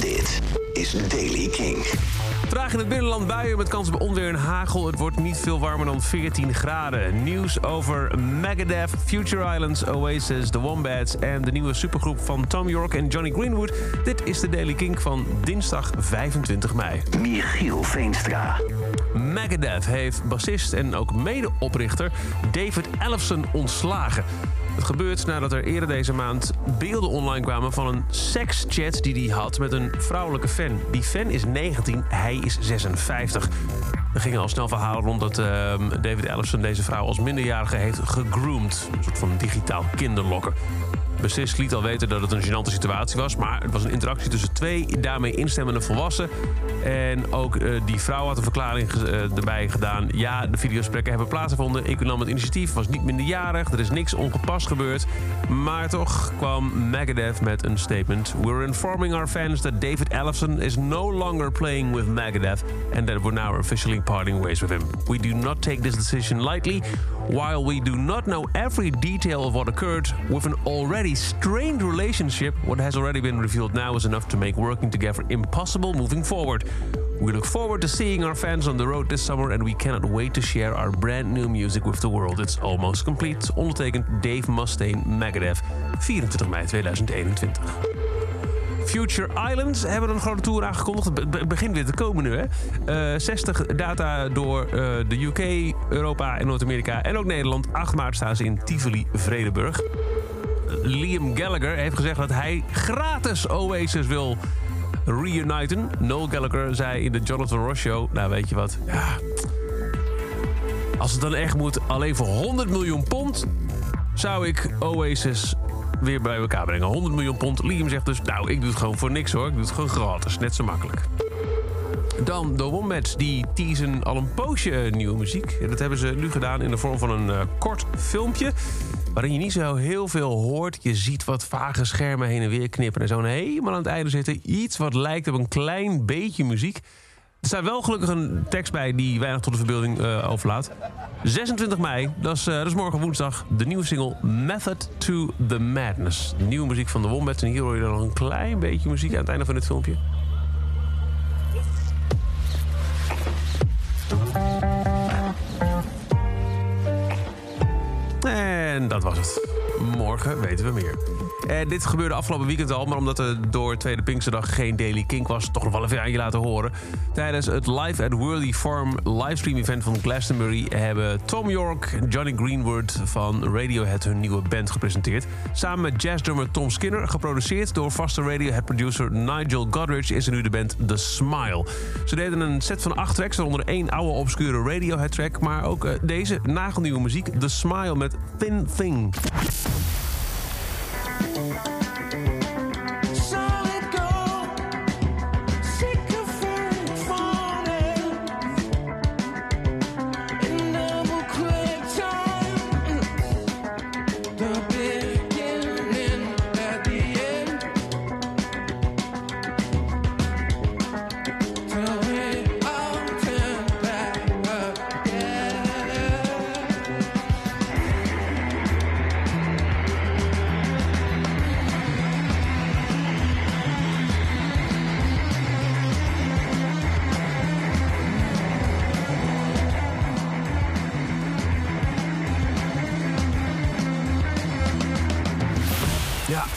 Dit is Daily King. Vandaag in het binnenland buien met kans op onweer en hagel. Het wordt niet veel warmer dan 14 graden. Nieuws over Megadeth, Future Islands, Oasis, The Wombats... en de nieuwe supergroep van Tom York en Johnny Greenwood. Dit is de Daily King van dinsdag 25 mei. Michiel Veenstra. Megadeth heeft bassist en ook medeoprichter David Ellefson ontslagen. Het gebeurt nadat er eerder deze maand beelden online kwamen van een sekschat die hij had met een vrouwelijke fan. Die fan is 19, hij is 56. Er gingen al snel verhalen rond dat ehm, David Ellefson deze vrouw als minderjarige heeft gegroomd. Een soort van digitaal kinderlokken. Bassist liet al weten dat het een gênante situatie was... maar het was een interactie tussen twee daarmee instemmende volwassenen. En ook eh, die vrouw had een verklaring uh, erbij gedaan. Ja, de videosprekken hebben plaatsgevonden. Ik nam het initiatief, was niet minderjarig. Er is niks ongepast gebeurd. Maar toch kwam Megadeth met een statement. We're informing our fans that David Ellefson is no longer playing with Megadeth... and that we're now officially parting ways with him. We do not take this decision lightly... while we do not know every detail of what occurred with an already strained relationship, what has already been revealed now is enough to make working together impossible moving forward. We look forward to seeing our fans on the road this summer and we cannot wait to share our brand new music with the world. It's almost complete. Ondertekend Dave Mustaine, Megadeth, 24 mei 2021. Future Islands hebben een grote tour aangekondigd. Het begint weer te komen nu, hè? Uh, 60 data door uh, de UK, Europa en Noord-Amerika en ook Nederland. 8 maart staan ze in Tivoli, Vredenburg. Liam Gallagher heeft gezegd dat hij gratis Oasis wil reuniten. Noel Gallagher zei in de Jonathan Ross Show... Nou, weet je wat? Ja... Als het dan echt moet, alleen voor 100 miljoen pond... zou ik Oasis weer bij elkaar brengen. 100 miljoen pond. Liam zegt dus, nou, ik doe het gewoon voor niks hoor. Ik doe het gewoon gratis. Net zo makkelijk. Dan de Wombats, die teasen al een poosje nieuwe muziek. Dat hebben ze nu gedaan in de vorm van een uh, kort filmpje... waarin je niet zo heel veel hoort. Je ziet wat vage schermen heen en weer knippen... en zo helemaal aan het einde zitten iets wat lijkt op een klein beetje muziek. Er staat wel gelukkig een tekst bij die weinig tot de verbeelding uh, overlaat. 26 mei, dat is, uh, dat is morgen woensdag, de nieuwe single Method to the Madness. Nieuwe muziek van de Wombats. En hier hoor je dan nog een klein beetje muziek aan het einde van dit filmpje. Weten we meer. En dit gebeurde afgelopen weekend al, maar omdat er door Tweede Pinksterdag geen Daily Kink was, toch nog wel even aan je laten horen. Tijdens het Live at Worthy Farm livestream event van Glastonbury hebben Tom York en Johnny Greenwood van Radiohead hun nieuwe band gepresenteerd. Samen met jazzdrummer Tom Skinner, geproduceerd door vaste Radiohead producer Nigel Godrich, is er nu de band The Smile. Ze deden een set van acht tracks, waaronder één oude obscure Radiohead track, maar ook uh, deze nagelnieuwe muziek, The Smile met Thin Thing. Ja,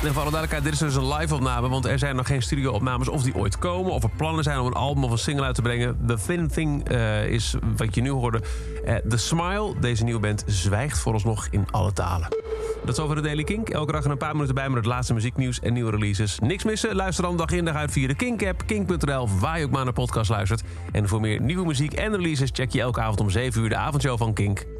en voor alle duidelijkheid, dit is dus een live-opname... want er zijn nog geen studio-opnames of die ooit komen... of er plannen zijn om een album of een single uit te brengen. The Thin Thing uh, is wat je nu hoorde. Uh, The Smile, deze nieuwe band, zwijgt vooralsnog in alle talen. Dat is over de Daily Kink. Elke dag een paar minuten bij met het laatste muzieknieuws en nieuwe releases. Niks missen? Luister dan dag in dag uit via de Kink-app, kink.nl... waar je ook maar naar podcast luistert. En voor meer nieuwe muziek en releases... check je elke avond om 7 uur de avondshow van Kink.